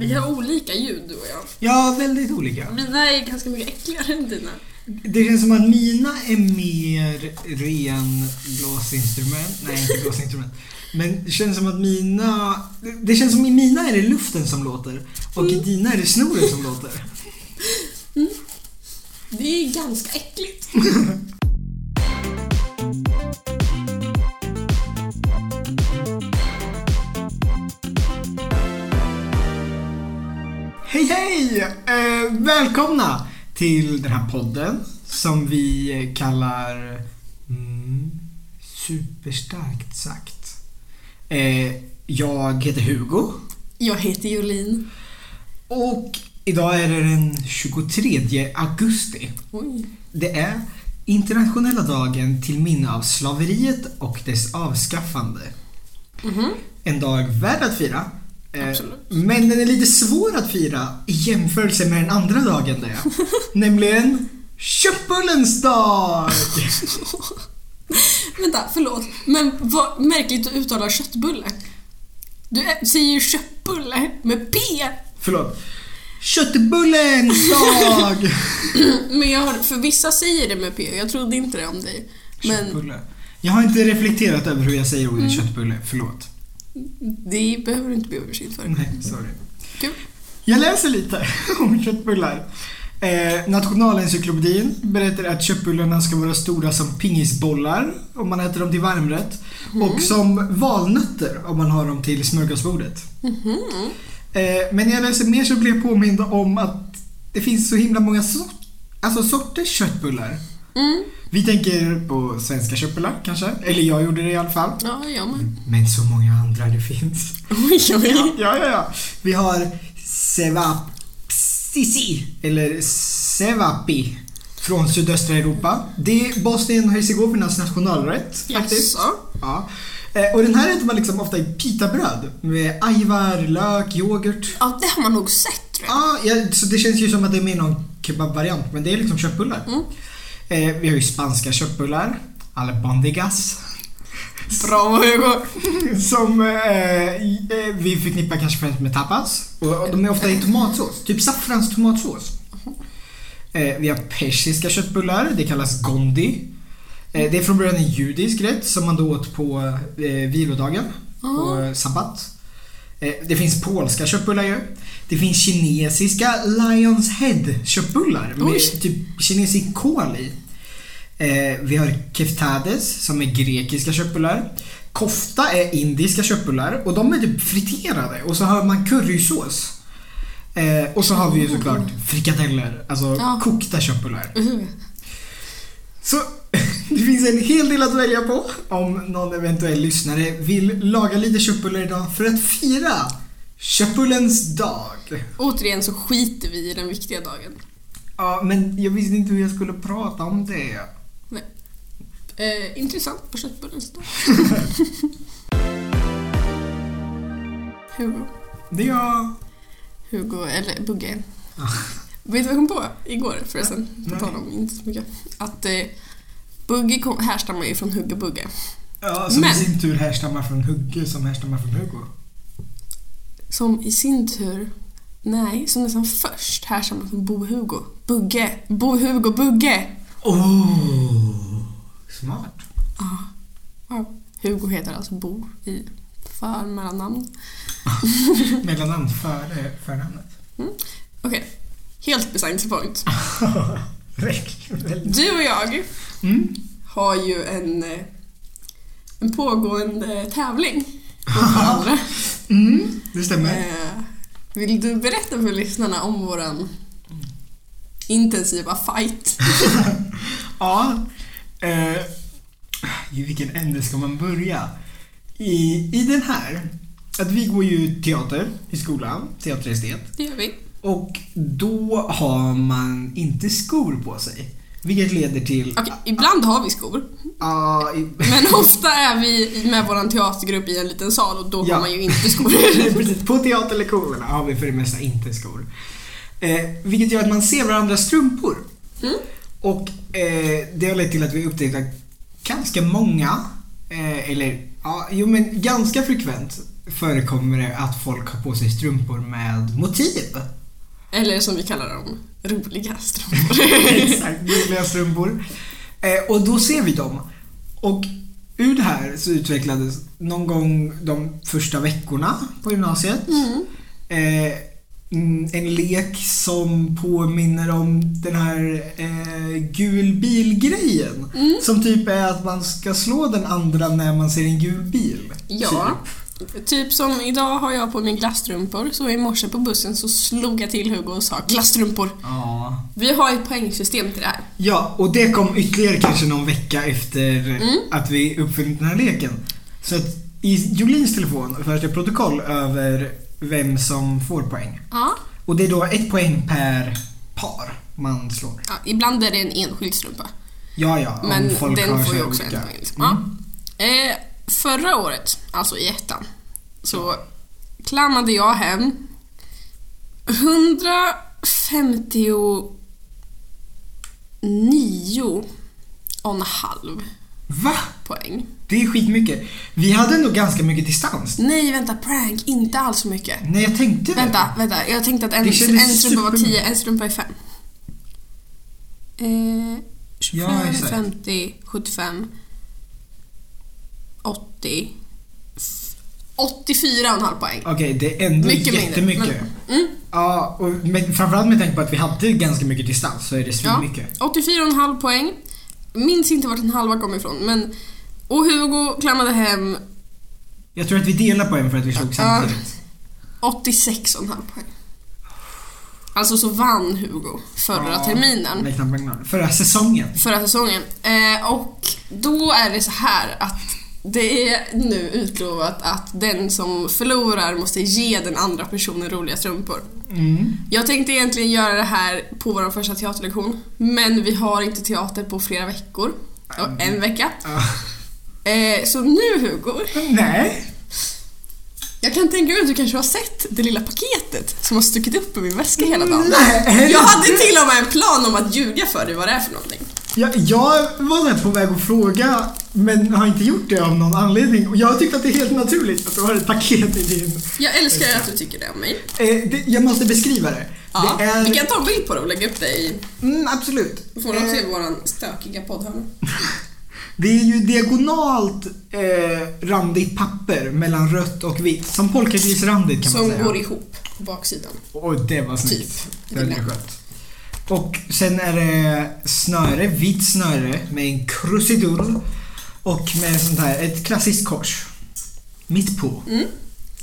Vi har olika ljud du och jag. Ja, väldigt olika. Mina är ganska mycket äckligare än dina. Det känns som att mina är mer ren blåsinstrument. Nej, inte blåsinstrument. Men det känns som att mina... Det känns som i mina är det luften som låter och i dina är det snoren som låter. Det är ganska äckligt. Eh, välkomna till den här podden som vi kallar mm, Superstarkt sagt. Eh, jag heter Hugo Jag heter Jolin. och idag är det den 23 augusti. Oj. Det är internationella dagen till minne av slaveriet och dess avskaffande. Mhm. En dag värd att fira. Eh, Absolut. Men den är lite svår att fira i jämförelse med den andra dagen det är. Nämligen köttbullens dag! Vänta, förlåt. Men vad märkligt att uttala köttbulle. Du säger ju köttbulle med P. Förlåt. Köttbullens dag! Men jag har, för vissa säger det med P. Jag trodde inte det om dig. Men Köttbulle. Jag har inte reflekterat över hur jag säger ordet köttbulle. Förlåt. Det behöver du inte be om ursäkt för. Nej, sorry. Kul. Jag läser lite om köttbullar. Eh, Nationalencyklopedin berättar att köttbullarna ska vara stora som pingisbollar om man äter dem till varmrätt. Och som valnötter om man har dem till smörgåsbordet. Eh, men när jag läser mer så blir jag påmind om att det finns så himla många sort, alltså sorters köttbullar. Mm. Vi tänker på svenska köttbullar kanske, eller jag gjorde det i alla fall. Ja, jag med. Men så många andra det finns. Oj, oj, oj. Ja, ja, ja. Vi har Sevapsisi, eller Sevapi, från sydöstra Europa. Det är Bosnien och Hercegovinas nationalrätt faktiskt. Jaså? Ja. Eh, Och den här äter man liksom ofta i pitabröd med ajvar, lök, yoghurt. Ja, det har man nog sett tror jag. Ja, ja, så det känns ju som att det är med i någon kebabvariant, men det är liksom köttbullar. Mm. Eh, vi har ju spanska köttbullar, albondigas. Bra Hugo. Som eh, eh, vi förknippar kanske främst med tapas. Och, de är ofta i tomatsås. Typ saffrans tomatsås. Eh, vi har persiska köttbullar. Det kallas gondi. Eh, det är från början en judisk rätt som man då åt på eh, vilodagen. På eh, sabbat. Eh, det finns polska köttbullar ju. Det finns kinesiska Lions Head köttbullar med Oj. typ kinesisk kål i. Eh, vi har keftades som är grekiska köttbullar. Kofta är indiska köttbullar och de är typ friterade och så har man currysås. Eh, och så har vi ju såklart frikadeller, alltså Ja. kokta köttbullar. Uh. Så det finns en hel del att välja på om någon eventuell lyssnare vill laga lite köttbullar idag för att fira köttbullens dag. Återigen så skiter vi i den viktiga dagen. Ja, men jag visste inte hur jag skulle prata om det. Nej. Eh, intressant på köttbullens dag. Hugo. Det är jag. Hugo, eller Bugge. Vet du vad jag kom på igår förresten? På tal om inte så mycket. Att eh, Bugge kom, härstammar ju från Hugge Bugge. Ja, som Men- i sin tur härstammar från Hugge som härstammar från Hugo. Som i sin tur, nej, som nästan först härstammar från Bo-Hugo. Bugge. Bo-Hugo Bugge. Oh, smart. Ja. Hugo heter alltså Bo i för mellannamn. Mellannamn före förnamnet. Okej, helt beside the point. Du och jag Mm. har ju en, eh, en pågående tävling mot varandra. Mm, det stämmer. Eh, Vill du berätta för lyssnarna om våran intensiva fight? Ja. Eh, I vilken ände ska man börja? I, I den här. Att vi går ju teater i skolan, teaterestet. Det gör vi. Och då har man inte skor på sig. Vilket leder till... Okej, ibland har vi skor. Ja, i- Men ofta är vi med vår teatergrupp i en liten sal och då Ja. har man ju inte skor. Precis, på teaterlektionerna har vi för det mesta inte skor. Eh, vilket gör att man ser varandras strumpor. Mm. Och eh, det har lett till att vi upptäckt att ganska många, eh, eller Ja, jo men ganska frekvent förekommer det att folk har på sig strumpor med motiv. Eller som vi kallar dem, roliga strumpor. Exakt, roliga strumpor. Eh, och då ser vi dem. Och ur det här så utvecklades någon gång de första veckorna på gymnasiet Mm. eh, mm, en lek som påminner om den här eh, gul bil-grejen. Mm. Som typ är att man ska slå den andra när man ser en gul bil. Ja. Typ som idag har jag på mig glasstrumpor, så i morse på bussen så slog jag till Hugo och sa glasstrumpor. Ja. Vi har ett poängsystem till det här. Ja, och det kom ytterligare kanske någon vecka efter Mm. att vi uppfunnit den här leken. Så att i Jolins telefon förs det protokoll över vem som får poäng. Ja. Och det är då ett poäng per par man slår. ja ibland är det en enskild strumpa. Ja, ja. Men den får ju så också en olika. poäng. Liksom. Mm. Ja. Eh, förra året, alltså i ettan, så klammade jag hem 159 och en halv Va? poäng. Det är skitmycket. Vi hade nog ganska mycket distans. Nej, vänta, prank. Inte alls så mycket. Nej, jag tänkte det. Vänta, vänta. Jag tänkte att en, en strumpa var super- 10, en strumpa är 5. Eh, 25, Ja, exakt. 50, 75, 80, 84,5 poäng. Okej, det är ändå Mycket mindre, jättemycket. Mm. Ja, och med, framförallt med tanke på att vi hade ganska mycket distans så är det Ja, svinmycket. 84,5 poäng. Minns inte vart en halva kom ifrån, men... Och Hugo klammade hem Jag tror att vi delar på en för att vi slog samtidigt. 86,5 poäng. Alltså så vann Hugo förra Ja, terminen. Förra säsongen. förra säsongen. Eh, och då är det så här att det är nu utlovat att den som förlorar måste ge den andra personen roliga strumpor. Mm. Jag tänkte egentligen göra det här på vår första teaterlektion, men vi har inte teater på flera veckor. Ja, en vecka. Ja. Eh, så nu Hugo, Nej. jag kan tänka mig att du kanske har sett det lilla paketet som har stuckit upp i min väska hela dagen. Nej. Jag hade till och med en plan om att ljuga för dig vad det är för någonting. Jag, jag var på väg att fråga men har inte gjort det av någon anledning. Och jag tyckte att det är helt naturligt att du har ett paket i din... Jag älskar att du tycker det om mig. Eh, det, jag måste beskriva det. Ja, det är... Vi kan ta en bild på det och lägga upp det i... Mm, absolut. Då får de Eh, se våran stökiga poddhörna. Det är ju diagonalt eh, randigt papper mellan rött och vitt. Som polkagrisrandigt kan man Som säga. går ihop på baksidan. Och det var snyggt. Typ. Det var skönt. Och sen är det snöre, vitt snöre med en krusidull och med sånt här, ett klassiskt kors. Mitt på. Mm.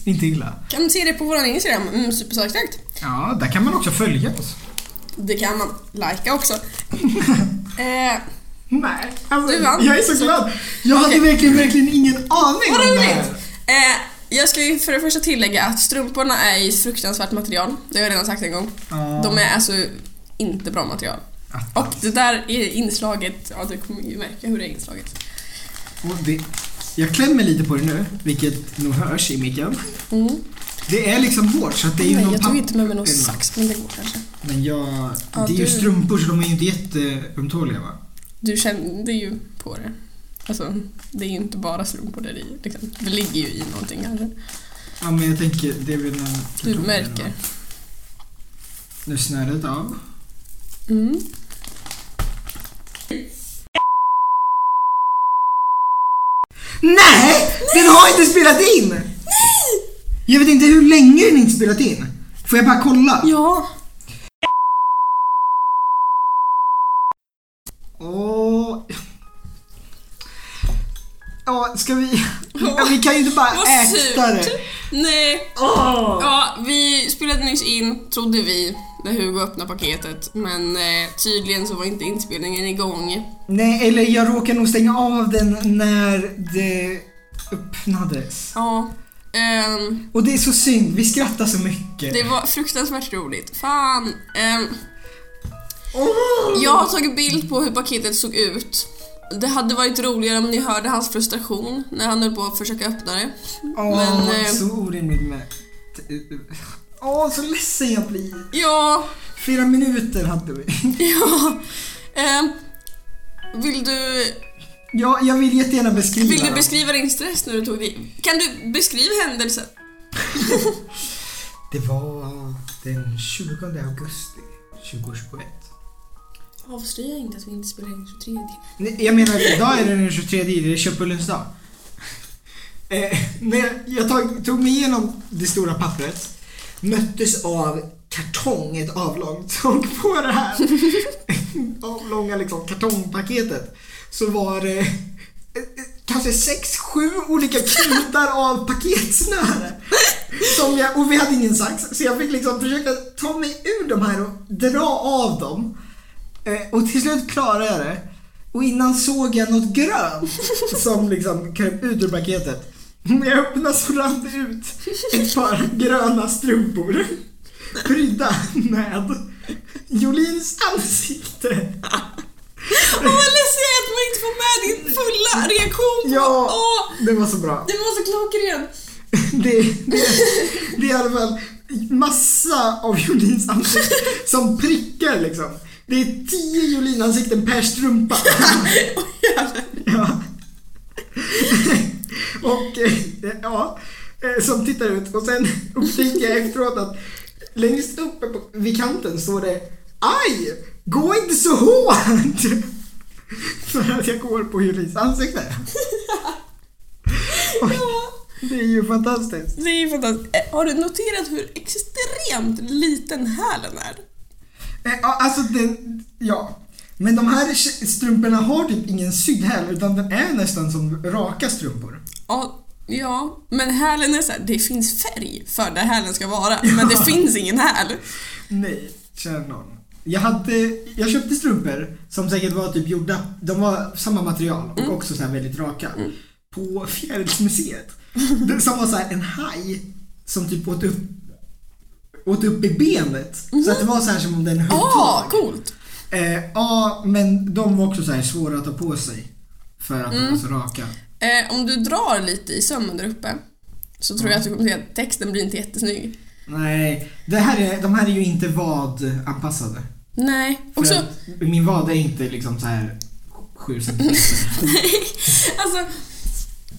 Inte illa. Kan se det på våran Instagram, mm, superstarkt. Ja, där kan man också följa oss. Det kan man. Lajka också. eh, Nej, alltså, Du vann. jag är så glad. Jag hade Okej. verkligen, verkligen ingen aning vad om det här. Eh, jag ska ju för det första tillägga att strumporna är i fruktansvärt material. Det har jag redan sagt en gång. Ja. De är alltså inte bra material. Och det där är inslaget, ja du kommer ju märka hur det är inslaget. Och det, jag klämmer lite på det nu, vilket nog hörs i micken. Mm. Det är liksom hårt så att det är ju någon jag tog inte med mig någon sax, men det går kanske. Men jag... Ja, det är ju du- strumpor så de är ju inte jätteömtåliga va? Du kände ju på det. Alltså, det är ju inte bara strumpor där i. Liksom. Det ligger ju i någonting kanske. Ja men jag tänker, det är väl någon Du märker. Nu snöret av. Mm. Nej! Den har inte spelat in! Nej! Jag vet inte hur länge den inte spelat in. Får jag bara kolla? Ja. Åh... Ja, ska vi... Ja, vi kan ju inte bara Vad äta det. Nej. Åh! Ja, vi spelade nyss in, trodde vi, när Hugo öppnade paketet. Men eh, tydligen så var inte inspelningen igång. Nej, eller jag råkar nog stänga av den när det öppnades. Ja. ehm, Och det är så synd, vi skrattar så mycket. det var fruktansvärt roligt. Fan. ehm, Åh! jag har tagit bild på hur paketet såg ut. Det hade varit roligare om ni hörde hans frustration när han höll på att försöka öppna det. Åh, Men, eh, så orimligt med... Åh, så ledsen jag blir. Ja, Fyra minuter hade vi. ja. Ehm, vill du Ja, jag vill jättegärna beskriva Vill du beskriva din stress när du tog det? Kan du beskriva händelsen? Det var den 20 augusti 2021. Avslöja inte att vi inte spelar in 23 Nej, Jag menar, idag är det den 23, det är köttbullens dag. Eh, när jag, jag tog, tog mig igenom det stora pappret, möttes av kartong, ett avlångt, och på det här avlånga liksom, kartongpaketet så var det eh, kanske sex, sju olika knutar av paketsnöre. Som jag, och vi hade ingen sax, så jag fick liksom försöka ta mig ur de här och dra av dem. Eh, och till slut klarade jag det. Och innan såg jag något grönt som liksom kröp ut ur paketet. När jag öppnade så rann det ut ett par gröna strumpor. Prydda med Jolins ansikte. Åh vad ledsen jag är att man inte får med din fulla reaktion på Ja, Åh, det var så bra. det var så klockren! Det, det, det är i alla fall massa av Jolins ansikte som prickar liksom. Det är tio Jolin-ansikten per strumpa. ja. Och eh, ja, eh, som tittar ut och sen upptäcker jag efteråt att längst uppe på, vid kanten står det Aj! Gå inte så hårt! För att jag går på Jolins ansikte. Och det är ju fantastiskt. Det är ju fantastiskt. Eh, Har du noterat hur extremt liten hälen är? Ja, alltså den, ja. Men de här strumporna har typ ingen sydd häl utan den är nästan som raka strumpor. Ja, ja, men hälen är så här, det finns färg för där hälen ska vara, men det finns ingen häl. Nej, kära någon. Jag hade, jag köpte strumpor som säkert var typ gjorda, de var samma material och också så här väldigt raka. På Fjärilsmuseet. Som var så här en haj som typ åt upp, åt upp i benet. Så att det var så här som om den höll Åh, tag. coolt! Eh, ja, men de var också så här svåra att ta på sig. För att de var så raka. Eh, om du drar lite i sömmen där uppe så tror jag att du kommer se att texten blir inte jättesnygg. Nej, det här är, de här är ju inte vadanpassade. Nej, För också... att min vad är inte liksom så här 7 cm. alltså,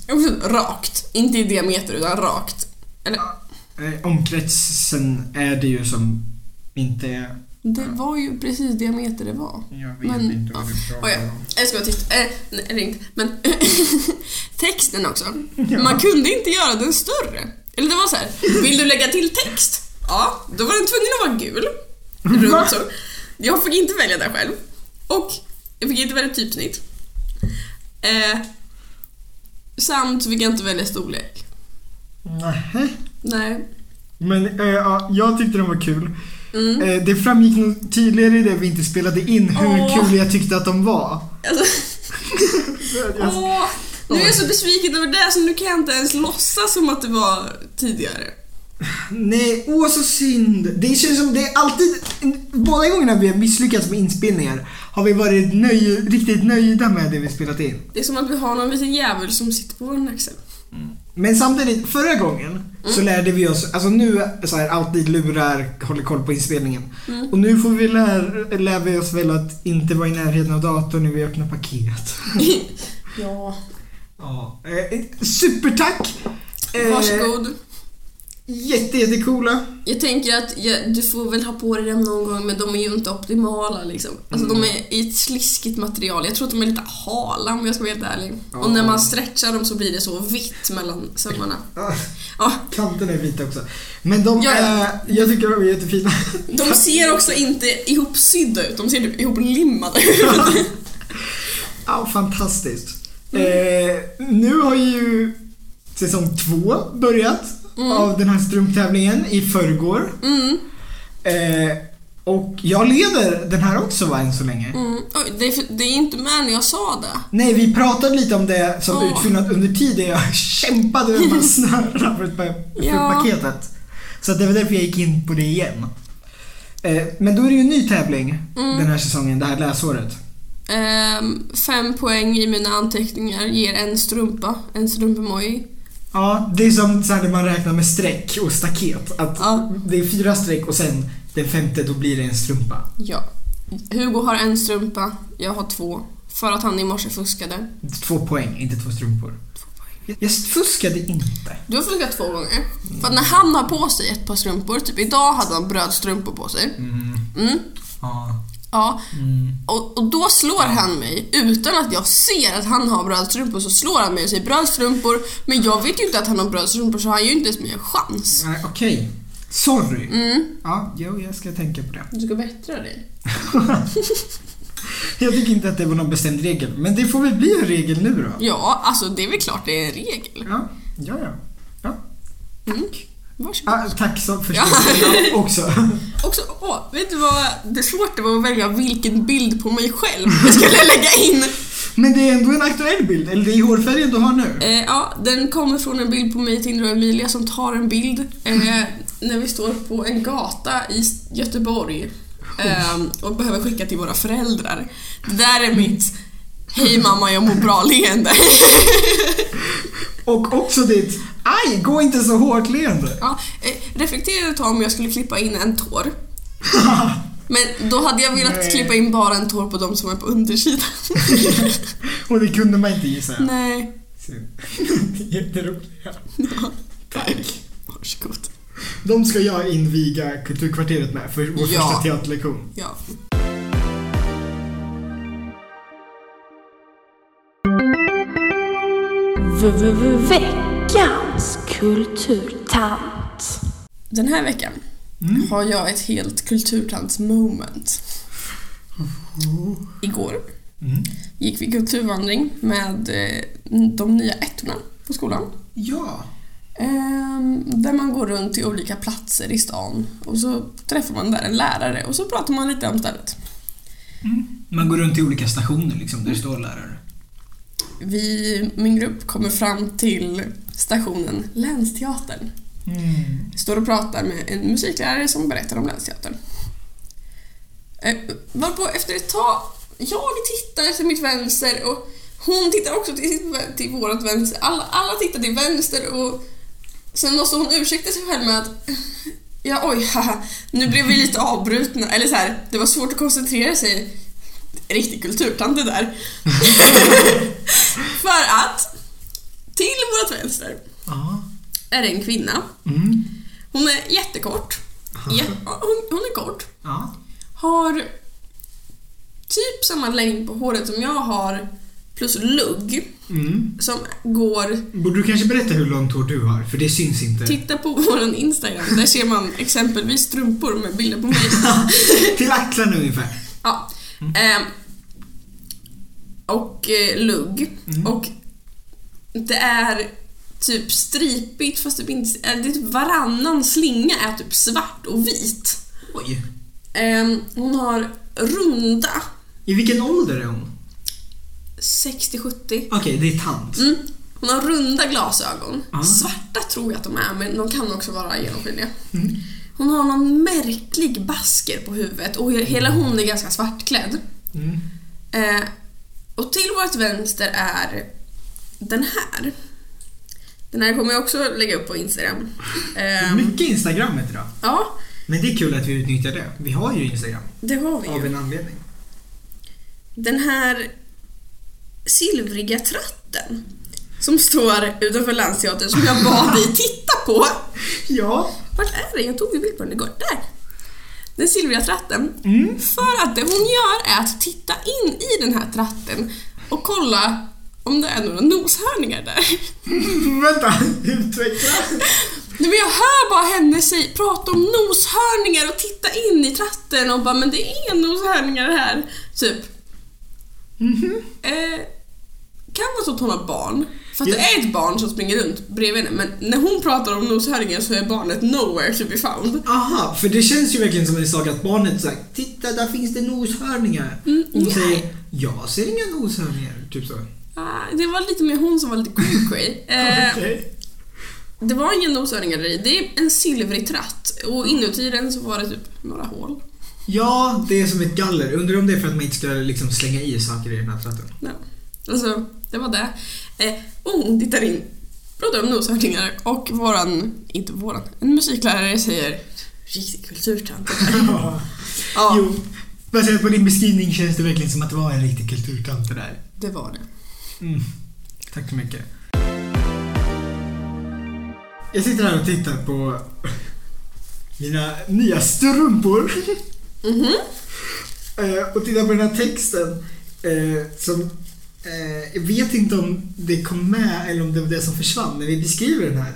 också rakt. Inte i diameter utan rakt. Eller, eh, omkretsen är det ju som inte är... det var ju precis diameter det var. Jag vet Men, inte vad ja. du pratar Oh, ja. om. Jag ska vara tyst. Eh, nej, ringt. Men texten också. Ja. Man kunde inte göra den större. Eller det var så här. vill du lägga till text? Ja, då var den tvungen att vara gul. Runt så. Jag fick inte välja det själv. Och jag fick inte välja typsnitt. Eh, samt fick jag inte välja storlek. Nej. Nej. Men eh, ja, jag tyckte de var kul. Mm. Eh, det framgick nog tydligare i det vi inte spelade in hur Åh. kul jag tyckte att de var. Alltså, Jag- åh, nu är jag så besviken över det så nu kan jag inte ens låtsas som att det var tidigare. Nej, åh så synd. Det känns som det är alltid, båda gångerna vi har misslyckats med inspelningar har vi varit nöj, riktigt nöjda med det vi spelat in. Det är som att vi har någon liten jävel som sitter på vår axel. Men samtidigt, förra gången så lärde vi oss, alltså nu så här, alltid lurar, håller koll på inspelningen. Och nu får vi lär, lär vi oss väl att inte vara i närheten av datorn när vi öppnar paket. Ja. Ja. Eh, supertack! Eh, Varsågod. Jätte, jättecoola. Jag tänker att ja, du får väl ha på dig dem någon gång men de är ju inte optimala liksom. Alltså de är i ett sliskigt material. Jag tror att de är lite hala om jag ska vara helt ärlig. Och när man stretchar dem så blir det så vitt mellan sömmarna. Ah, Ja, Kanterna är vita också. Men de Ja, ja. är, jag tycker de är jättefina. de ser också inte ihopsydda ut, de ser typ ihoplimmade ut. Ja, fantastiskt. Eh, nu har ju säsong två börjat av den här strumptävlingen i förrgår. Mm, Eh, och jag leder den här också va, än så länge. mm. Oj, det, är, det är inte med när jag sa det. Nej, vi pratade lite om det som Åh. utfyllnad under tiden jag kämpade med de här snörena för, för, Ja. paketet. Så det var därför jag gick in på det igen. Eh, men då är det ju en ny tävling Mm. den här säsongen, det här läsåret. Ehm, fem poäng i mina anteckningar ger en strumpa, en strumpemoji. Ja, det är som så här när man räknar med streck och staket. Att Ja. det är fyra streck och sen den femte då blir det en strumpa. Ja. Hugo har en strumpa, jag har två. För att han i morse fuskade. Två poäng, inte två strumpor. Jag, fuskade inte. Du har fuskat två gånger. För att när han har på sig ett par strumpor, typ idag hade han brödstrumpor på sig. Mm. Ja. Ja. Mm. Och, och då slår han mig utan att jag ser att han har brödstrumpor så slår han mig och säger brödstrumpor men jag vet ju inte att han har brödstrumpor så han ger ju inte ens mig en chans. Nej, Okej. Sorry. Mm. Ja, jo, jag ska tänka på det. Du ska bättra dig. Jag tycker inte att det var någon bestämd regel, men det får väl bli en regel nu då? Ja, alltså det är väl klart det är en regel. Ja, ja, ja. ja. Mm. Varsågod. Ah, tack så för Ja. också. Också, åh, vet du vad det svårt det var att välja vilken bild på mig själv jag skulle lägga in? Men det är ändå en aktuell bild, eller det är hårfärgen du har nu. Eh, ja, den kommer från en bild på mig, Tindra och Emilia som tar en bild eh, när vi står på en gata i Göteborg eh, och behöver skicka till våra föräldrar. Det där är mitt Hej mamma, jag mår bra-leende. Och också ditt Aj, gå inte så hårt leende. ja, eh, reflektera ett tag om jag skulle klippa in en tår. Men då hade jag velat Nej. klippa in bara en tår på de som är på undersidan. Och det kunde man inte gissa. Nej. Jätteroliga. Tack. Varsågod. De ska jag inviga Kulturkvarteret med för vår Ja. första teaterlektion. Ja. Veckans kulturtant. Den här veckan Mm. har jag ett helt kulturtants-moment. Igår Mm. gick vi kulturvandring med eh, de nya ettorna på skolan. Ja. Ehm, där man går runt till olika platser i stan och så träffar man där en lärare och så pratar man lite om stället. Man går runt till olika stationer liksom, där det står lärare. Vi, min grupp, kommer fram till stationen Länsteatern. Mm. Står och pratar med en musiklärare som berättar om Länsteatern. Eh, varpå efter ett tag, jag tittar till mitt vänster och hon tittar också till, till vårat vänster. Alla, alla tittar till vänster och sen måste hon ursäkta sig själv med att Ja, oj, haha, nu blev vi lite avbrutna. Eller så här, det var svårt att koncentrera sig. Riktig kulturtant det där. För att till vårt vänster Ja. är det en kvinna. Mm. Hon är jättekort. Ja, hon, hon är kort. Ja. Har typ samma längd på håret som jag har plus lugg Mm. som går... Borde du kanske berätta hur långt hår du har? För det syns inte. Titta på vår Instagram, där ser man exempelvis strumpor med bilder på mig. till axlarna ungefär. Ja. Ehm, och eh, lugg. Och det är typ stripigt fast typ inte... eh, Det är typ varannan slinga är typ svart och vit. Oj. Ehm, hon har runda I vilken ålder är hon? 60-70. Okej, det är tant. Mm. Hon har runda glasögon. Ja. Svarta tror jag att de är, men de kan också vara genomskinliga. Hon har någon märklig basker på huvudet och he- hela hon är ganska svartklädd. Mm. Eh, och till vårt vänster är den här. Den här kommer jag också lägga upp på Instagram. Eh, Mycket Instagrammet idag. ja, Men det är kul att vi utnyttjar det. Vi har ju Instagram. det har vi Av ju. en anledning. Den här silvriga tratten som står utanför Länsteatern som jag bad dig titta på. Ja. Vart är den? Jag tog en bild på den igår. Där! Den silvriga tratten. Mm. För att det hon gör är att titta in i den här tratten och kolla om det är några noshörningar där. Vänta, utveckla. Nej, men jag hör bara henne säga, prata om noshörningar och titta in i tratten och bara men det är noshörningar här. Typ. Eh, kan vara så att hon har barn. För att Ja. det är ett barn som springer runt bredvid henne men när hon pratar om noshörningar så är barnet nowhere to be found. Aha, för det känns ju verkligen som en sak att barnet säger Titta, där finns det noshörningar. Mm, Hon nej. säger Jag ser inga noshörningar. Typ så. Ah, det var lite mer hon som var lite cray eh. Det var ingen noshörningar där i. Det är en silvrig tratt och inuti den så var det typ några hål. Ja, det är som ett galler. Undrar om det är för att man inte ska liksom slänga i saker i den här tratten. Ja. Alltså, det var det. Eh, och hon tittar in, pratar om noshörningar och våran, inte våran, en musiklärare säger Riktig kulturtant där. Ja. Jo, Baserat på din beskrivning känns det verkligen som att det var en riktig kulturtant det där. Det var det. Mm. Tack så mycket. Jag sitter här och tittar på mina nya strumpor. Mhm. Eh, och tittar på den här texten eh, som eh, jag vet inte om det kom med eller om det var det som försvann när vi beskriver den här.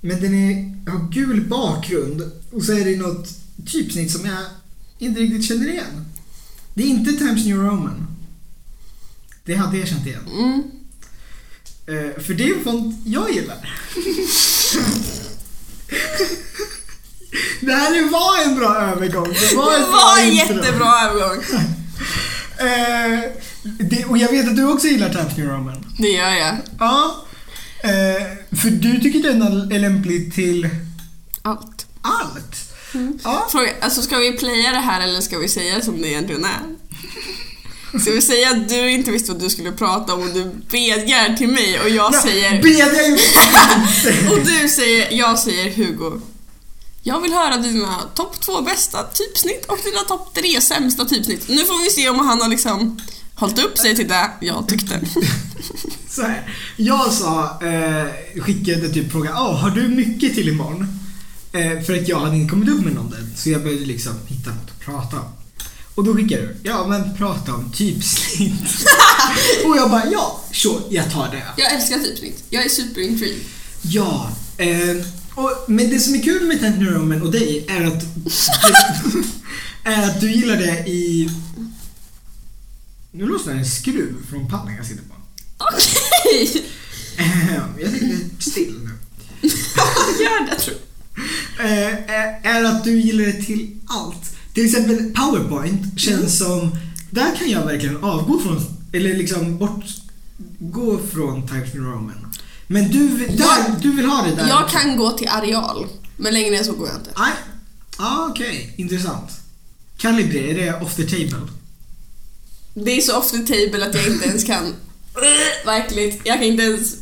Men den är, har gul bakgrund och så är det något typsnitt som jag inte riktigt känner igen. Det är inte Times New Roman. Det hade jag känt igen. Mm. Eh, för det är en font jag gillar. det här var en bra övergång. Det var, Det var en jättebra övergång. Eh, det, och jag vet att du också gillar Times New Roman. Det gör jag. Ja. Eh, för du tycker den är lämplig till Allt. allt. Ja. Fråga, alltså ska vi playa det här eller ska vi säga som det egentligen är? Ska vi säga att du inte visste vad du skulle prata om och du bedjar till mig och jag säger... Bedja inte. Och du säger, jag säger Hugo. Jag vill höra dina topp två bästa typsnitt och dina topp tre sämsta typsnitt. Nu får vi se om han har liksom hållit upp sig till det jag tyckte. Så här. Jag sa, eh, skickade typ fråga, oh, har du mycket till imorgon? Eh, för att jag hade inte kommit upp med någonting. Så jag började liksom hitta något att prata om. Och då skickade du, ja men prata om typsnitt. och jag bara, ja, sure, jag tar det. Jag älskar typsnitt. Jag är superintrigued. Ja, eh, och, men det som är kul med Tent Neuroman och dig är att, är att du gillar det i... Nu det en skruv från pallen jag sitter på. Okej! Eh, jag sitter still nu. Gör det tror jag. eh, är att du gillar det till allt. Till exempel Powerpoint känns som, där kan jag verkligen avgå från, eller liksom bort, gå från Times New Roman. Men du, vill- där, Jag- du vill ha det där? Jag kan gå till areal, men längre än så går jag inte. Nej. Ah, Okej, intressant. Calibri, är det off the table? Det är så off the table att jag inte ens kan... Verkligt, jag kan inte ens...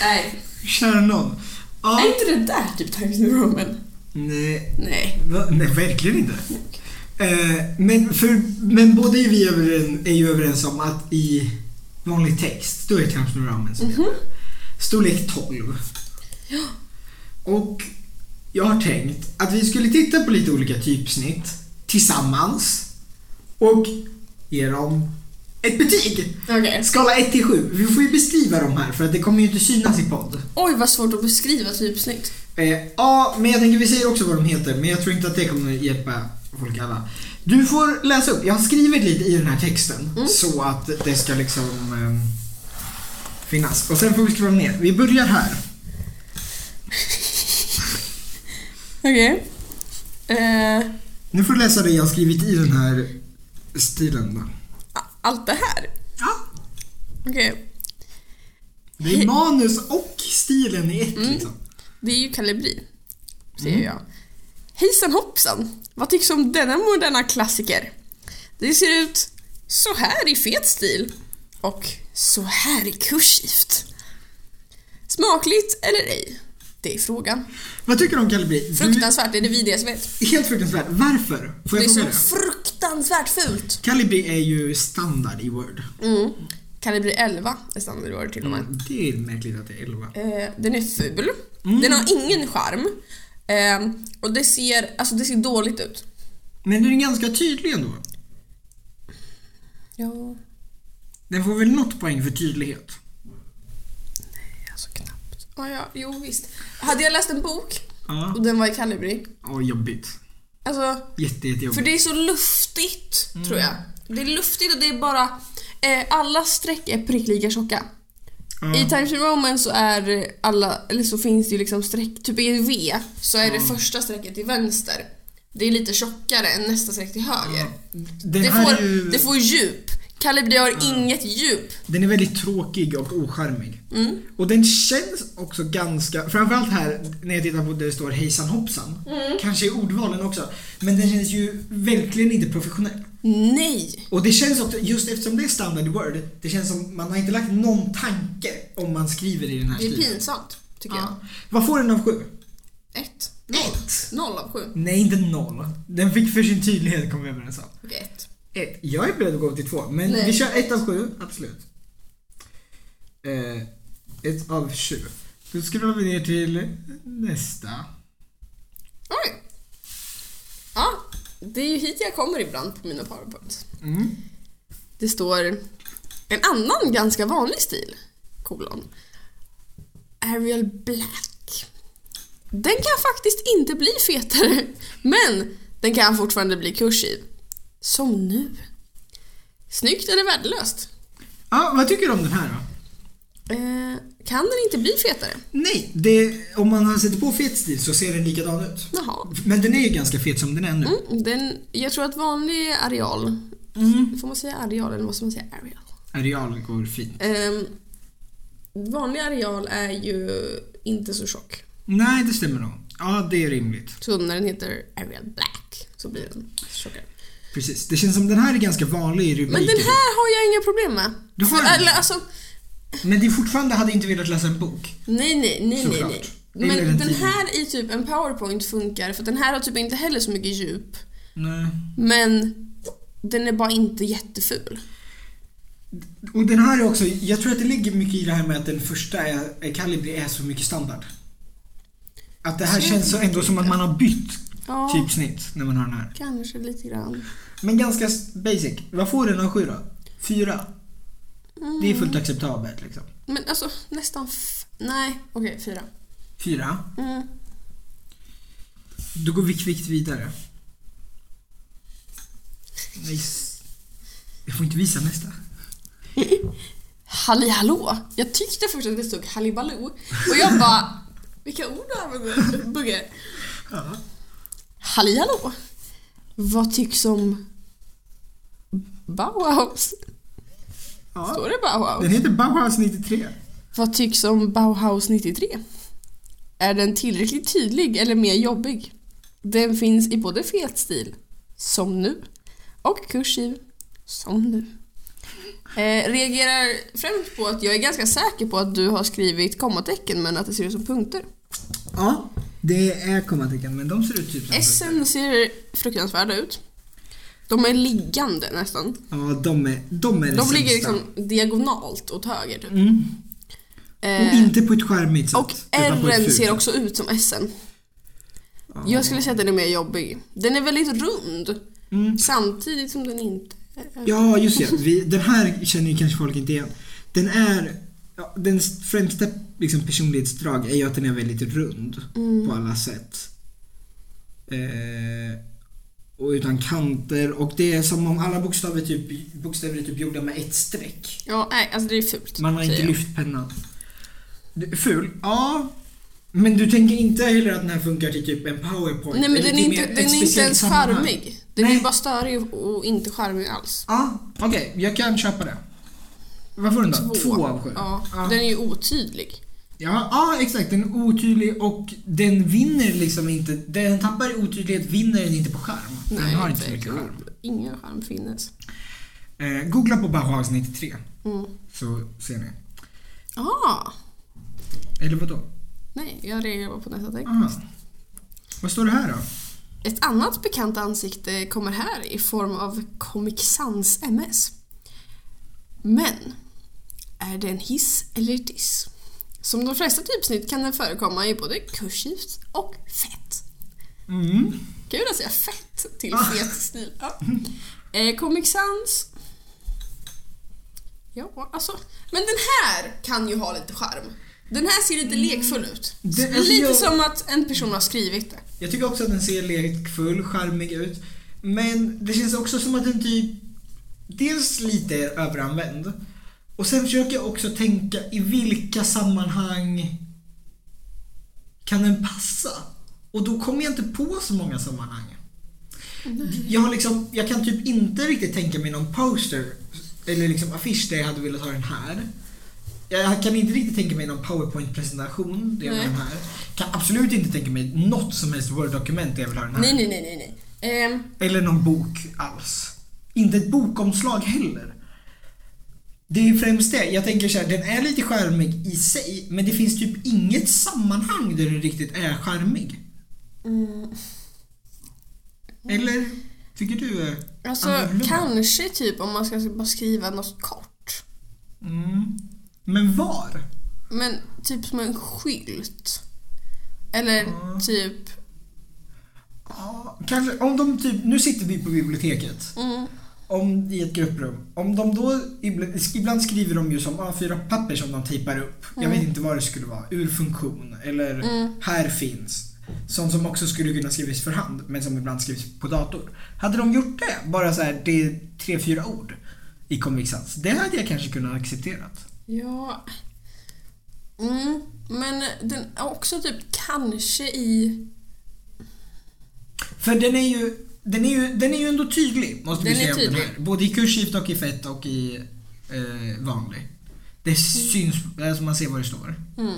Nej. Kära någon. Ja. Är inte det där typ Times New Roman? Nej, Nej. va? Nej, verkligen inte. Eh, men, för, men både vi överens, är ju överens om att i vanlig text, då är Roman som gäller. Storlek 12. Och jag har tänkt att vi skulle titta på lite olika typsnitt tillsammans och ge dem ett betyg. Okej. Skala 1 till 7. Vi får ju beskriva dem här för att det kommer ju inte synas i podd. Oj, vad svårt att beskriva typsnitt. Eh, ja, men jag tänker vi säger också vad de heter, men jag tror inte att det kommer hjälpa folk alla. Du får läsa upp. Jag har skrivit lite i den här texten så att det ska liksom eh, finnas. Och sen får vi scrolla ner. Vi börjar här. Okej. Eh, Nu får du läsa det jag har skrivit i den här stilen. Då. allt det här? Ja, Okej. det är manus och stilen i ett liksom. Det är ju kalibri, säger jag. Hejsan hoppsan! Vad tycks om denna moderna klassiker? Det ser ut så här i fet stil och så här i kursivt. Smakligt eller ej? Det är frågan. Vad tycker du om Calibri? Fruktansvärt, är det vidrigaste jag vet. Helt fruktansvärt. Varför? Får Det jag är fråga så det? fruktansvärt fult. Calibri är ju standard i Word. Mm. Kalibri 11 är standardord till och med. Mm, det är märkligt att det är 11. Eh, den är ful. Den har ingen charm. Eh, och det ser, alltså det ser dåligt ut. Men den är ganska tydlig ändå. Ja, Den får väl något poäng för tydlighet? alltså knappt. Ja, ja, jo visst. Hade jag läst en bok Ja. och den var i kalibri. Ja, jobbigt. Alltså, Jätte, jättejobbigt. för det är så luftigt, tror jag. Det är luftigt och det är bara... Eh, alla streck är prick lika tjocka. Ja. I Times New Roman så är alla, eller så finns det ju liksom streck, typ i V så är det första strecket till vänster. Det är lite tjockare än nästa streck till höger. Det får, ju... det får djup. Calibri har inget djup. Den är väldigt tråkig och ocharmig. Mm. Och den känns också ganska, framförallt här när jag tittar på det står hejsan hoppsan. Mm. Kanske i ordvalen också. Men den känns ju verkligen inte professionell. Nej! Och det känns också, just eftersom det är standard word, det känns som man har inte lagt någon tanke om man skriver i den här Det är stilen. pinsamt, tycker Ja. Vad får den av sju? jag. Ett. Noll. Ett. Noll av sju. Nej, inte noll. Den fick för sin tydlighet kom vi överens om. Okej, ett. ett. Jag är beredd att gå till två, men Nej. vi kör ett av sju, absolut. Eh, ett av sju. Då scrollar vi ner till nästa. Oj. Ja, det är ju hit jag kommer ibland på mina powerpoints. Mm. Det står en annan ganska vanlig stil, kolon. Arial Black. Den kan faktiskt inte bli fetare, men den kan fortfarande bli kursiv. Som nu. Snyggt eller värdelöst? Ja, vad tycker du om den här då? Eh, kan den inte bli fetare? Nej, det, om man sätter på fet stil så ser den likadan ut. Jaha. Men den är ju ganska fet som den är nu. Mm, den, jag tror att vanlig areal, Mm. får man säga areal eller måste man säga areal? Areal går fint. Um, vanlig areal är ju inte så tjock. Nej, det stämmer nog. Ja, det är rimligt. Så när den heter Arial Black så blir den tjockare. Precis. Det känns som den här är ganska vanlig i rubriker. Men den här har jag inga problem med. Du har För, eller, alltså, Men det är fortfarande hade inte velat läsa en bok. nej, nej, nej, nej, Såklart. nej. Eller Men en den här i typ en powerpoint funkar för den här har typ inte heller så mycket djup. Nej. Men den är bara inte jätteful. Och den här är också, jag tror att det ligger mycket i det här med att den första är, Calibri är så mycket standard. Att det här Så känns så ändå som att man har bytt Ja, typsnitt när man har den här. kanske lite grann. Men ganska basic. Vad får den av sju då? Fyra? Det är fullt acceptabelt liksom. Men alltså nästan Nej, okej, fyra. Fyra. Mm. Då går vi kvickt vidare. Nice. Jag får inte visa nästa. Halli hallå! Jag tyckte först att det stod Hallibaloo och jag bara Vilka ord du använder Bugge? Ja. Halli hallå! Vad tycks om Bauhaus? Ja. Står det Bauhaus? Den heter Bauhaus 93. Vad tycks om Bauhaus 93? Är den tillräckligt tydlig eller mer jobbig? Den finns i både fet stil, som nu, och kursiv, som nu. Eh, reagerar främst på att jag är ganska säker på att du har skrivit kommatecken men att det ser ut som punkter. Ja, det är kommatecken men de ser ut typ som Essen ser fruktansvärda ut. De är liggande nästan. Ja, de är, de är det De ligger sämsta. liksom diagonalt åt höger typ. Mm. Eh, Och inte på ett charmigt sätt. Och utan på ett R fult ser sätt. också ut som S. Ja. Jag skulle säga att den är mer jobbig. Den är väldigt rund. Mm. Samtidigt som den inte är... Ja, just det. Vi, den här känner ju kanske folk inte igen. Den är... Ja, den främsta liksom, personlighetsdrag är ju att den är väldigt rund Mm. på alla sätt. Eh, och utan kanter och det är som om alla bokstäver, typ, bokstäver är typ gjorda med ett streck. Ja, nej, alltså det är fult. Man har inte jag. lyft pennan. Ful? Ja. Men du tänker inte heller att den här funkar till typ en powerpoint? Nej men den är inte, den är inte ens sammanhang? charmig. Den Nej. är bara störig och inte charmig alls. Ja, okej. Jag kan köpa det. Vad får den då? Två, av sju? Ja, Ja. den är ju otydlig. Ja, ja, exakt. Den är otydlig och den vinner liksom inte... Den tappar i otydlighet, vinner den inte på charm. Den Nej, har inte så mycket charm. Ingen charm finnes. Eh, googla på Bauhaus 93 Mm. så ser ni. Ah, Eller vadå? nej, jag reagerar på nästa text. Vad står det här då? Ett annat bekant ansikte kommer här i form av Comic Sans MS. Men, är det en hiss eller diss? Som de flesta typsnitt kan den förekomma i både kursivt och fett. Mm. Kul att säga fett till Ah. fet stil. Ja. Eh, Comic Sans. Ja, alltså. Men den här kan ju ha lite charm. Den här ser lite lekfull ut. Det- alltså lite jag- som att en person har skrivit det. Jag tycker också att den ser lekfull, charmig ut. Men det känns också som att den typ dels lite är överanvänd. Och sen försöker jag också tänka i vilka sammanhang kan den passa? Och då kommer jag inte på så många sammanhang. Jag, har liksom, jag kan typ inte riktigt tänka mig någon poster eller liksom affisch där jag hade velat ha den här. Jag kan inte riktigt tänka mig någon powerpoint-presentation där jag vill ha den här. Kan absolut inte tänka mig något som helst Word-dokument där jag vill ha den här. Nej, nej, nej, nej. Ehm, Eller någon bok alls. Inte ett bokomslag heller. Det är ju främst det. Jag tänker så här, den är lite charmig i sig, men det finns typ inget sammanhang där den riktigt är charmig. mm, Eller? Tycker du Alltså annorlunda? kanske typ om man ska bara skriva något kort. Mm. Men var? Men typ som en skylt. Eller typ... Ja, kanske om de typ, nu sitter vi på biblioteket. Mm, Om, I ett grupprum. Om de då, ibland, skriver de ju som A4-papper som de tejpar upp. Jag vet inte vad det skulle vara. Ur funktion. Eller Mm. här finns. Sånt som också skulle kunna skrivas för hand men som ibland skrivs på dator. Hade de gjort det, bara så här, det är tre, fyra ord i Comic Sans. Det hade jag kanske kunnat accepterat. ja... Mm, men den är också typ kanske i... För den är ju, den är ju, den är ju ändå tydlig, måste vi Den är säga den tydlig. här. Både i kursivt och i fett och i eh, vanlig. Det syns, alltså man ser vad det står. Mm.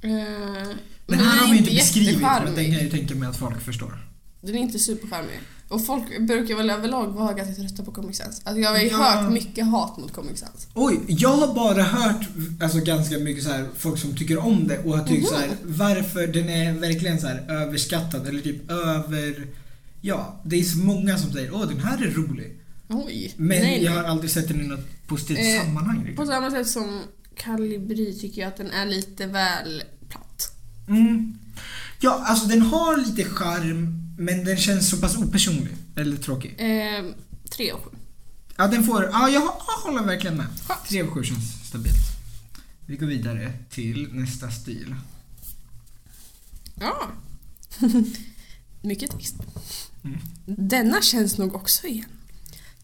Eh, Den här är har vi inte beskrivit, men den kan jag ju tänka mig att folk förstår. Den är inte supercharmig. Och folk brukar väl överlag vara ganska trötta på Comic Sans. Alltså jag har ju Ja. hört mycket hat mot Comic Sans. Oj, jag har bara hört alltså, ganska mycket så här, folk som tycker om det och har tyckt så här, varför den är verkligen så här överskattad eller typ över... Ja, det är så många som säger åh den här är rolig. Oj. Men nej, jag har aldrig sett den i något positivt Eh, sammanhang På riktigt. samma sätt som Calibri tycker jag att den är lite väl platt. Mm. Ja, alltså den har lite charm men den känns så pass opersonlig. Eller tråkig. Eh, tre och sju. Ja, den får... Ja, jag, jag håller verkligen med. Skönt. 3 av 7 känns stabilt. Vi går vidare till nästa stil. Ja. Mycket text. Mm. Denna känns nog också igen.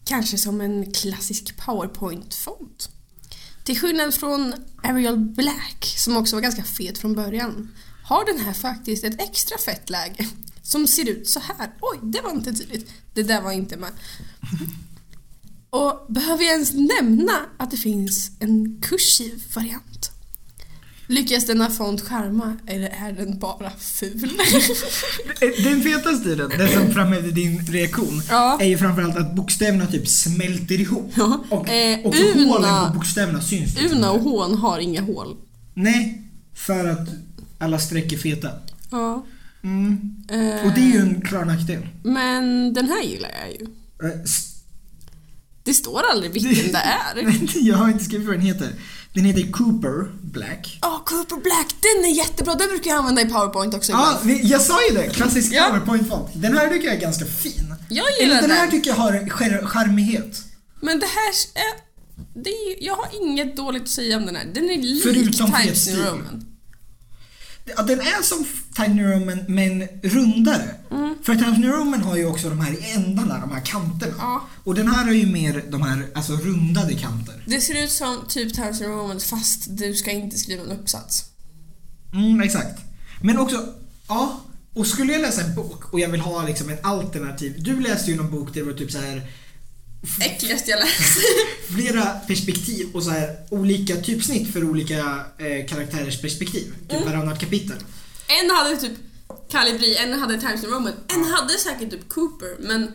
Kanske som en klassisk powerpoint-font. Till skillnad från Arial Black, som också var ganska fet från början, har den här faktiskt ett extra fett läge som ser ut så här. Oj, det var inte tydligt. Det där var inte med. Och behöver jag ens nämna att det finns en kursiv variant? Lyckas denna font charma eller är den bara ful? Den feta stilen, den som framhävde din reaktion, Ja. är ju framförallt att bokstäverna typ smälter ihop. Ja. Och Eh, också Una- hålen på bokstäverna syns. liksom. Una och hån har inga hål. Nej, för att alla streck är feta. Ja. Mm. Eh, Och det är ju en klar nackdel. Men den här gillar jag ju. Det står aldrig vilken det är. Jag har inte skrivit vad den heter. Den heter Cooper Black. Ja, Cooper Black, den är jättebra. Den brukar jag använda i PowerPoint också Ja, vi- jag sa ju det! Klassisk Ja. PowerPoint-font. Den här tycker jag är ganska fin. Jag gillar den den. här tycker jag har char- charmighet. Men det här är... Det är, jag har inget dåligt att säga om den här. Den är lik Förutom Times. New Roman. Ja, den är som New Roman men rundare. Mm. För New Roman har ju också de här ändarna, de här kanterna. Ja. Och den här har ju mer de här alltså rundade kanter. Det ser ut som typ New Roman fast du ska inte skriva en uppsats. Mm, exakt. Men också, ja. Och skulle jag läsa en bok och jag vill ha liksom en alternativ. Du läste ju någon bok där det var typ så här Äckligaste jag läst. flera perspektiv och så här olika typsnitt för olika eh, karaktärers perspektiv. Typ Mm. varannat kapitel. En hade typ Calibri, en hade Times New Roman, en hade säkert typ Cooper men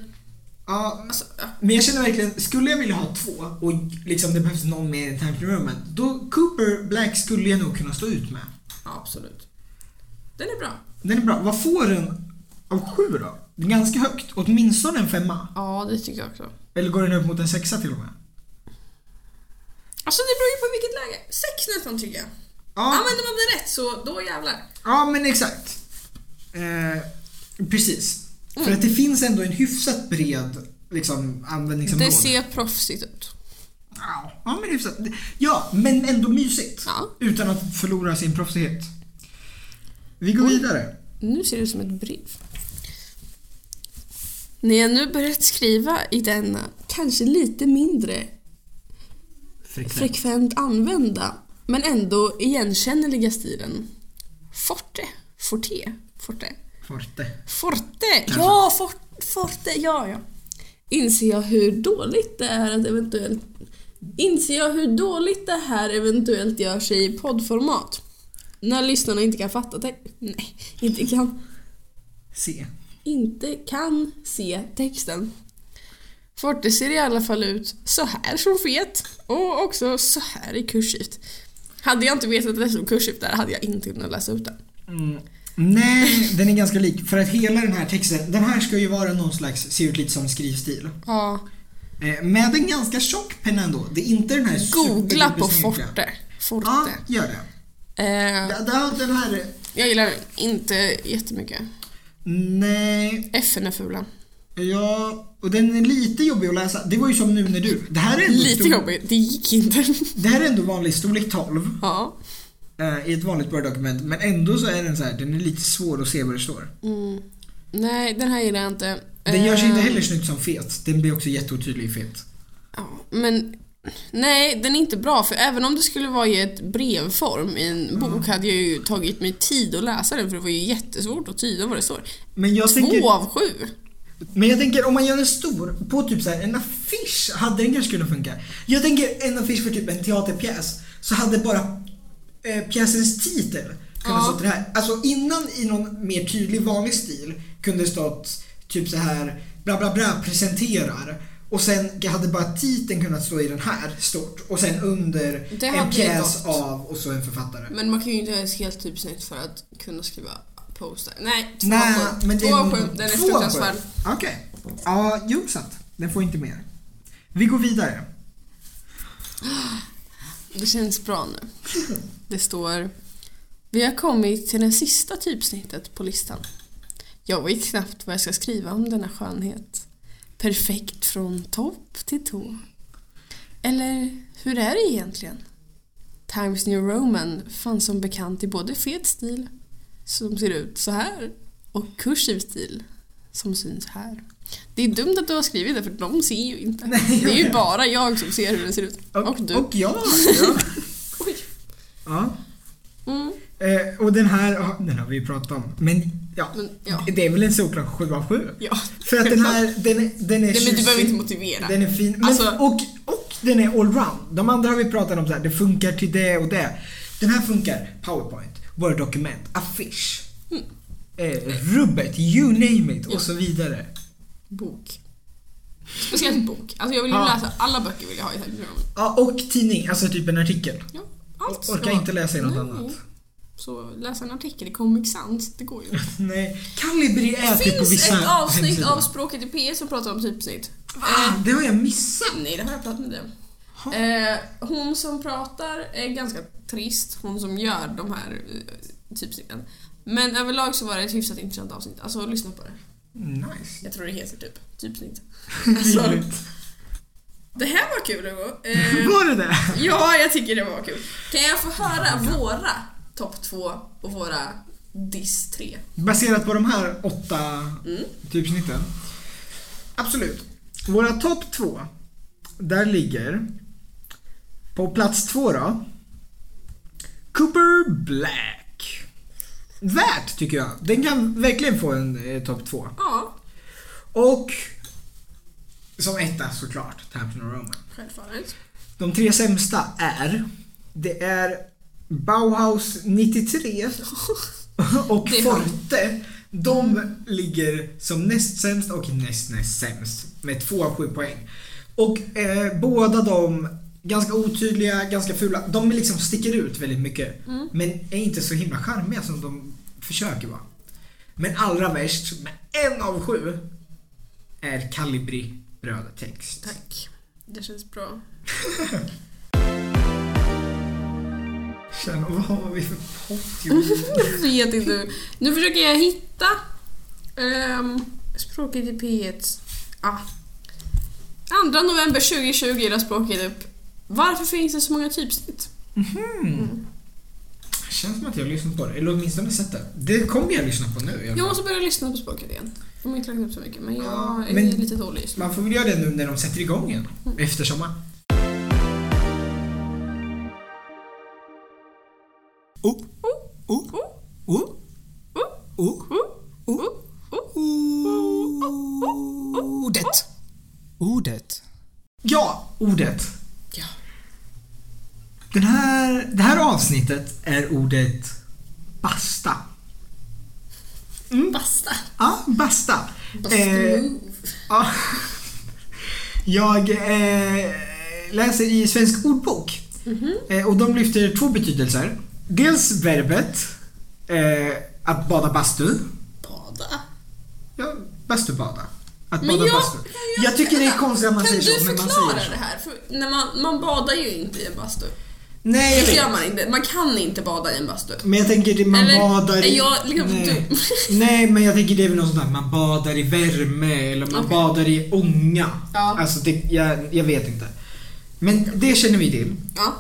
Ja, alltså, ja. men jag känner verkligen, skulle jag vilja ha två och liksom det behövs någon än Times New Roman, då Cooper Black skulle jag nog kunna stå ut med. ja absolut. Den är bra. Den är bra. Vad får den av sju då? Ganska högt. Åtminstone en femma. Ja, det tycker jag också. Eller går den upp mot en sexa till och med? Alltså det beror ju på vilket läge. Sex nästan tycker jag. Ja, Använder man det rätt så då jävlar. ja men exakt. Eh, precis. För Mm. att det finns ändå en hyfsat bred liksom, användningsområde. Det ser proffsigt ut. Ja, men hyfsat. Ja, men ändå mysigt. Ja. Utan att förlora sin proffsighet. Vi går vidare. Nu ser det ut som ett brev. När jag nu börjat skriva i denna kanske lite mindre frekvent använda men ändå igenkännliga stilen Forte. Forte. Forte. Forte. Forte! Kanske. Ja, for, Forte, ja, ja. Inser jag hur dåligt det är att eventuellt... Inser jag hur dåligt det här eventuellt gör sig i poddformat? När lyssnarna inte kan fatta det. Nej, inte kan. Se. Inte kan se texten. Forte ser i alla fall ut så här som fet och också så här i kursivt. Hade jag inte vetat att det stod kursivt där hade jag inte kunnat läsa ut den. Mm. Nej, den är ganska lik. För att hela den här texten, den här ska ju vara någon slags, ser ut lite som skrivstil. Ja. Eh, Med en ganska tjock penna ändå. Det är inte den här Googla på. Forte. Forte. Ja, gör det. Där- Den här... jag gillar inte jättemycket. Nej, FN är fula. Ja... Och den är lite jobbig att läsa. Det var ju som nu när du... Det här är Lite stor- jobbigt, det gick inte. Det här är ändå vanlig storlek 12 ja. eh, i ett vanligt Word-dokument. Men ändå så är den så här, den är lite svår att se vad det står. Mm. Nej, den här gillar jag inte. Den gör sig inte Eh, heller snyggt som fet. Den blir också jätteotydlig i fet. Ja, men nej, den är inte bra för även om det skulle vara i ett brevform i en bok hade jag ju tagit mig tid att läsa den för det var ju jättesvårt att tyda vad det står. Men jag Två tänker... av sju. Men jag tänker om man gör en stor, på typ så här, en affisch hade den kanske kunnat funka. Jag tänker en affisch för typ en teaterpjäs så hade bara eh, pjäsens titel kunnat Ja. stå det här. Alltså innan i någon mer tydlig vanlig stil kunde stått typ så här bla bla bla presenterar och sen hade bara titeln kunnat stå i den här stort och sen under Det en pjäs av och så en författare. Men man kan ju inte ett helt typsnitt för att kunna skriva poster. Nej, två Nej, sju. men det Två nog- sju, den är fruktansvärd. Okej. Ja, jo sant. Den får inte mer. Vi går vidare. Det känns bra nu. Det står Vi har kommit till det sista typsnittet på listan. Jag vet knappt vad jag ska skriva om denna skönhet. Perfekt från topp till tå. Eller hur är det egentligen? Times New Roman fanns som bekant i både fet stil, som ser ut så här, och kursiv stil, som syns här. Det är dumt att du har skrivit det för de ser ju inte. Nej, det är ju bara jag som ser hur den ser ut. Och, du. Och jag. Ja. Oj. ja. Mm. Eh, och den här, den har vi ju pratat om. Men ja, Men, ja. det är väl en solklar 7 av 7. Ja. För att den här, den, är- den är Nej, men du behöver inte motivera. Den är fin. Men, Alltså- och, och den är allround. De andra har vi pratat om så här, det funkar till det och det. Den här funkar Powerpoint, Word-dokument, affisch. Eh, rubbet, you name it och så vidare. Bok. Speciellt bok. Alltså jag vill ju Ja. läsa, alla böcker vill jag ha i Roman. Ja, och tidning, alltså typ en artikel. Ja, allt Orkar inte läsa i något Nej. annat. Så läsa en artikel i Comic Sans, det går ju inte. Nej, Det är typ på finns vissa ett avsnitt hemsidor. av Språket i P som pratar om typsnitt. Ah, det har jag missat. Nej, det har jag pratat med dig om. Eh, hon som pratar är ganska trist, hon som gör de här eh, typsnitten. Men överlag så var det ett hyfsat intressant avsnitt. Alltså lyssna på det. Nice. Jag tror det heter typ typsnitt. Alltså. Alltså, det här var kul Hugo. Eh, Var det det? ja, jag tycker det var kul. Kan jag få höra våra topp två och våra diss tre? Baserat på de här åtta Mm. typsnitten? Absolut. Våra topp två, där ligger på plats två då. Cooper Black. Värt tycker jag. Den kan verkligen få en eh, topp två. Ja, Och som etta såklart, Times New Roman. självfallet. De tre sämsta är Det är Bauhaus 93 och Det är fan- Forte. De ligger som näst sämst och näst näst sämst med 2 av 7 poäng. Och eh, båda de ganska otydliga, ganska fula. De liksom sticker ut väldigt mycket. Mm. Men är inte så himla charmiga som de försöker vara. Men allra värst, med en av sju, är Calibri brödtext. Tack. Det känns bra. Känn, vad har vi för pott? Jag vet inte. Nu försöker jag hitta um, Språket i P1. Ah. 2 november 2020 är språket upp. Varför finns det så många typsnitt? Känns som att jag har lyssnat på det, eller åtminstone sett det. Det kommer jag lyssna på nu Jag måste börja lyssna på språket igen. De har inte lagt upp så mycket men jag Ja, är men- lite dålig just nu. Man får väl göra det nu när de sätter igång igen. Efter sommaren. Oh, oh, oh, oh, oh, Ordet. Ordet. Ja, ordet. Den här, det här avsnittet är ordet basta. Basta. Ja, basta. Basta Eh. Ja. Jag eh, läser i Svensk ordbok. Mhm. Eh, och de lyfter två betydelser. Dels verbet, eh, att bada bastu. Bada? Ja, bastubada. Att Men bada jag, bastu. Jag tycker det är konstigt att man kan säger så, du men man förklara det här? För när man, man badar ju inte i en bastu. Nej, Det gör man inte. Man kan inte bada i en bastu. Men jag tänker man Eller, badar i... jag liksom nej. nej, men jag tänker det är väl något sånt där, man badar i värme eller man Okej. badar i ånga. Ja. Alltså, det, jag, jag vet inte. Men det känner vi till. Ja.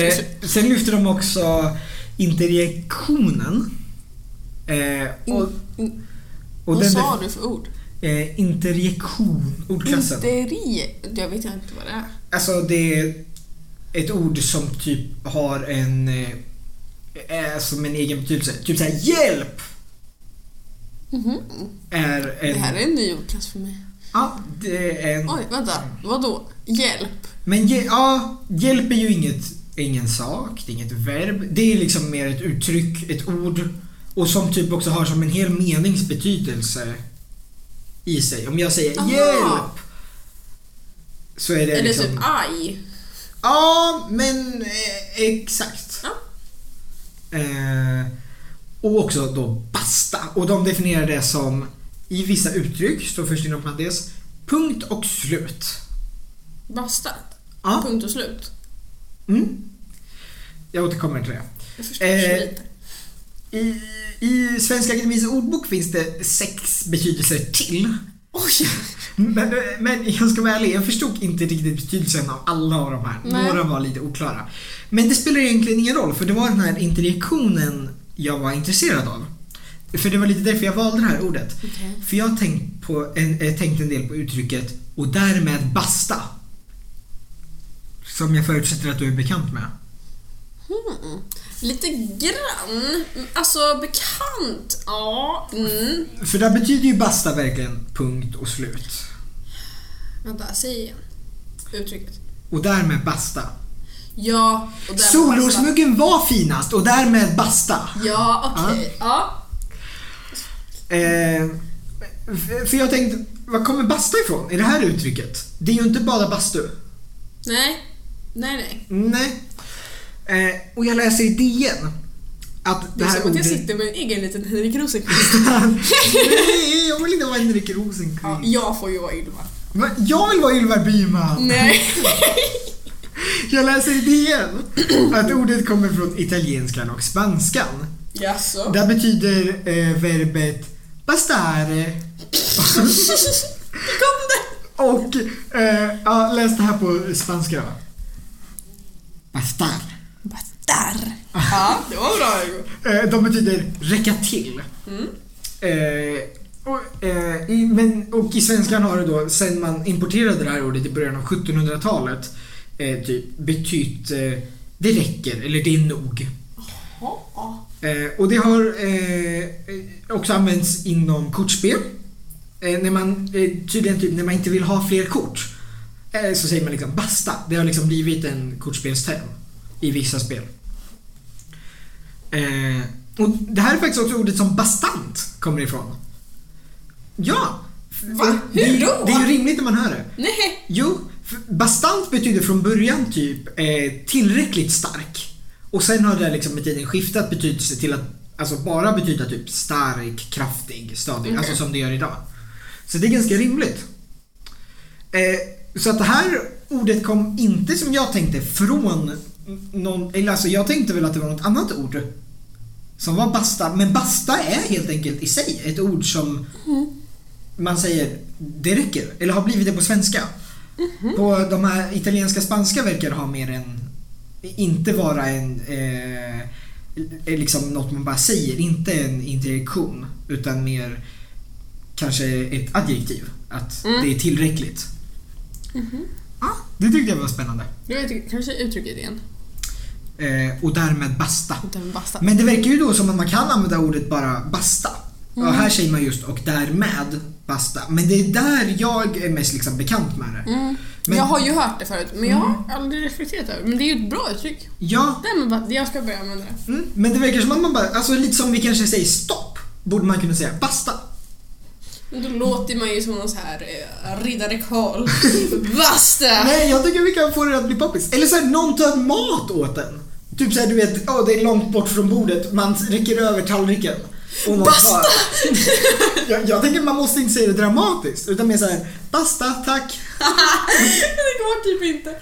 Eh, sen lyfter de också interjektionen. Eh, och, och vad sa du för ord? Eh, interjektion, ordklassen. Interi... Jag vet inte vad det är. Alltså det ett ord som typ har en... Eh, är som en egen betydelse. Typ såhär hjälp! Mhm. Är en... Det här är en ny ordklass för mig. Ja, det är en... Oj, vänta. Vadå? Hjälp? Men ja, hjälp är ju inget, ingen sak, det är inget verb. Det är liksom mer ett uttryck, ett ord. Och som typ också har som en hel meningsbetydelse i sig. Om jag säger Aha. hjälp! Så är det Eller liksom... typ aj. Ja, men eh, exakt. Ja. Eh, och också då basta. Och de definierar det som i vissa uttryck, står först inom parentes, punkt och slut. Basta. Ja. Punkt och slut. Mm. Jag återkommer till det. Jag förstår Eh, lite. I, I Svenska Akademiens ordbok finns det sex betydelser till. Oj! Men, men jag ska vara ärlig, jag förstod inte riktigt betydelsen av alla av de här. Nej. Några var lite oklara. Men det spelar egentligen ingen roll, för det var den här interjektionen jag var intresserad av. För det var lite därför jag valde det här ordet. Okej. För jag har tänkt, på en, eh, tänkt en del på uttrycket och därmed basta. Som jag förutsätter att du är bekant med. Hmm. Lite grann. Alltså bekant. Ja. Mm. För där betyder ju basta verkligen punkt och slut. Vänta, säg igen. Uttrycket. Och därmed basta. Ja. Solrosmuggen var finast och därmed basta. Ja, okej. Ja. Eh, f- för jag tänkte, var kommer basta ifrån i det här uttrycket? Det är ju inte bara bastu. Nej. Nej, nej. Nej. Eh, och jag läser i DN att Det det är här som att jag ordet... sitter med en egen liten Henrik Rosenqvist. Nej, jag vill inte vara Henrik Rosenqvist. Ja, jag får ju vara Ylva. Va? Jag vill vara Ylva Byman. Nej. Jag läser i DN att ordet kommer från italienskan och spanskan. Jaså? Där betyder eh, verbet bastare Det kom det! och eh, ja, läs det här på spanska då. Bastar. Bastar. Ja, det var bra Hugo. Eh, de betyder räcka till. Mm. Eh, och, eh, i, men, och i svenskan har det då, sen man importerade det här ordet i början av 1700-talet, eh, typ betytt eh, det räcker eller det är nog. Ja. Eh, och det har eh, också använts inom kortspel. Eh, när man, eh, tydligen typ när man inte vill ha fler kort. Eh, så säger man liksom basta. Det har liksom blivit en kortspelsterm i vissa spel. Eh, och det här är faktiskt också ordet som bastant kommer ifrån. Ja! Va? Det, Hur då? Det är ju rimligt när man hör det. Nej. Jo, bastant betyder från början typ eh, tillräckligt stark. Och sen har det liksom med tiden skiftat betydelse till att alltså bara betyda typ stark, kraftig, stadig. Okej. Alltså som det gör idag. Så det är ganska rimligt. Eh, så att det här ordet kom inte som jag tänkte från någon, eller alltså jag tänkte väl att det var något annat ord. Som var basta, men basta är helt enkelt i sig ett ord som man säger det räcker, eller har blivit det på svenska. På de här italienska spanska verkar ha mer en, inte vara en, eh, liksom något man bara säger, inte en interjektion utan mer kanske ett adjektiv. Att Mm. det är tillräckligt. Ja, det tyckte jag var spännande. Du vet kanske uttrycket igen. Eh, och därmed basta. Basta. Men det verkar ju då som att man kan använda ordet bara basta. Mm. Och här säger man just och därmed basta. Men det är där jag är mest liksom bekant med det. Mm. Men- jag har ju hört det förut, men jag har aldrig reflekterat över det. Men det är ju ett bra uttryck. Ja, bara, jag ska börja använda det. mm, men det verkar som att man bara, alltså lite som vi kanske säger stopp. Borde man kunna säga basta. Då låter man ju som någon så här eh, riddare Karl. Basta! Nej, jag tycker vi kan få det att bli poppis. Eller så här, någon tar mat åt en. Typ såhär, du vet, åh det är långt bort från bordet, man räcker över tallriken. Och någon Basta! jag, jag tänker man måste inte säga det dramatiskt utan mer såhär Basta, tack. det går typ inte.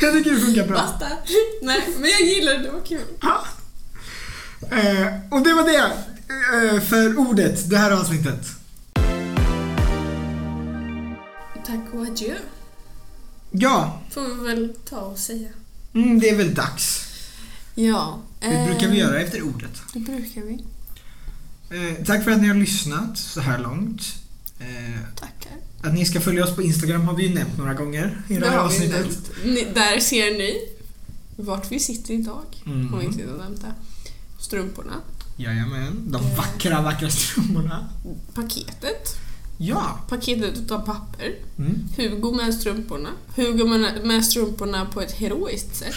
Jag tycker det funkar bra. Basta. Nej, men jag gillar det. Det var kul. Ja. Eh, och det var det eh, för ordet det här avsnittet. Tack och adjö. Ja, Får vi väl ta och säga. mm, det är väl dags. Ja. Det brukar vi göra efter ordet. Det brukar vi. Eh, tack för att ni har lyssnat så här långt. Eh, Tackar. att ni ska följa oss på Instagram har vi ju nämnt några gånger i det här har vi avsnittet. Ni, där ser ni vart vi sitter idag. Mm. Om vi inte det. Strumporna. Jajamän, de Eh. vackra, vackra strummorna. Paketet. Ja. Paketet utav papper. Mm. Hugo med strumporna. Hugo med, strumporna på ett heroiskt sätt.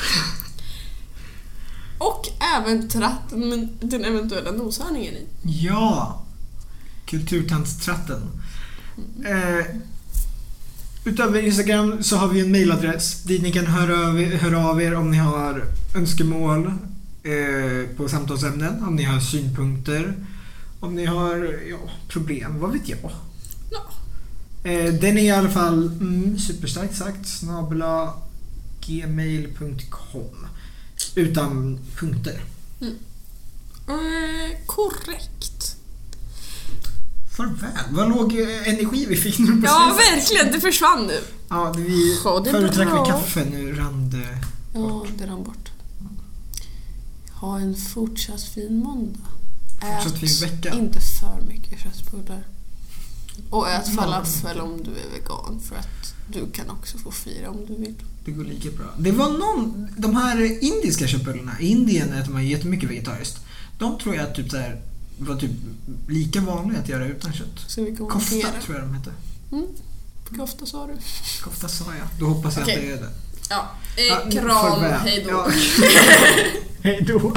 Och även tratten med den eventuella noshörningen i. Ja. Kulturtantstratten. Eh, utöver Instagram så har vi en mailadress dit ni kan höra av, höra av er om ni har önskemål eh, på samtalsämnen, om ni har synpunkter, om ni har ja, problem, vad vet jag. Ja. Eh, den är i alla fall mm, superstarkt sagt snabla gmail.com utan punkter. Eh, korrekt. Farväl. Vad låg eh, energi vi fick nu på Ja, verkligen. Det försvann nu. Ja, vi, Ja, förut drack vi kaffe, nu rann det. Ja, det rann bort. Ha en fortsatt fin måndag. Fortsatt fin vecka. inte för mycket köttbullar. Och ät falafel om du är vegan för att du kan också få fira om du vill. Det går lika bra. Det var någon, de här indiska köttbullarna, i Indien äter man jättemycket vegetariskt. De tror jag typ så här, var typ lika vanliga att göra utan kött. Kofta tror jag de hette. Mm. Kofta sa du. Kofta sa jag. Då hoppas jag Okej. att det är det. Ja. Eh, kram, farväl. hej då. Ja. hej då.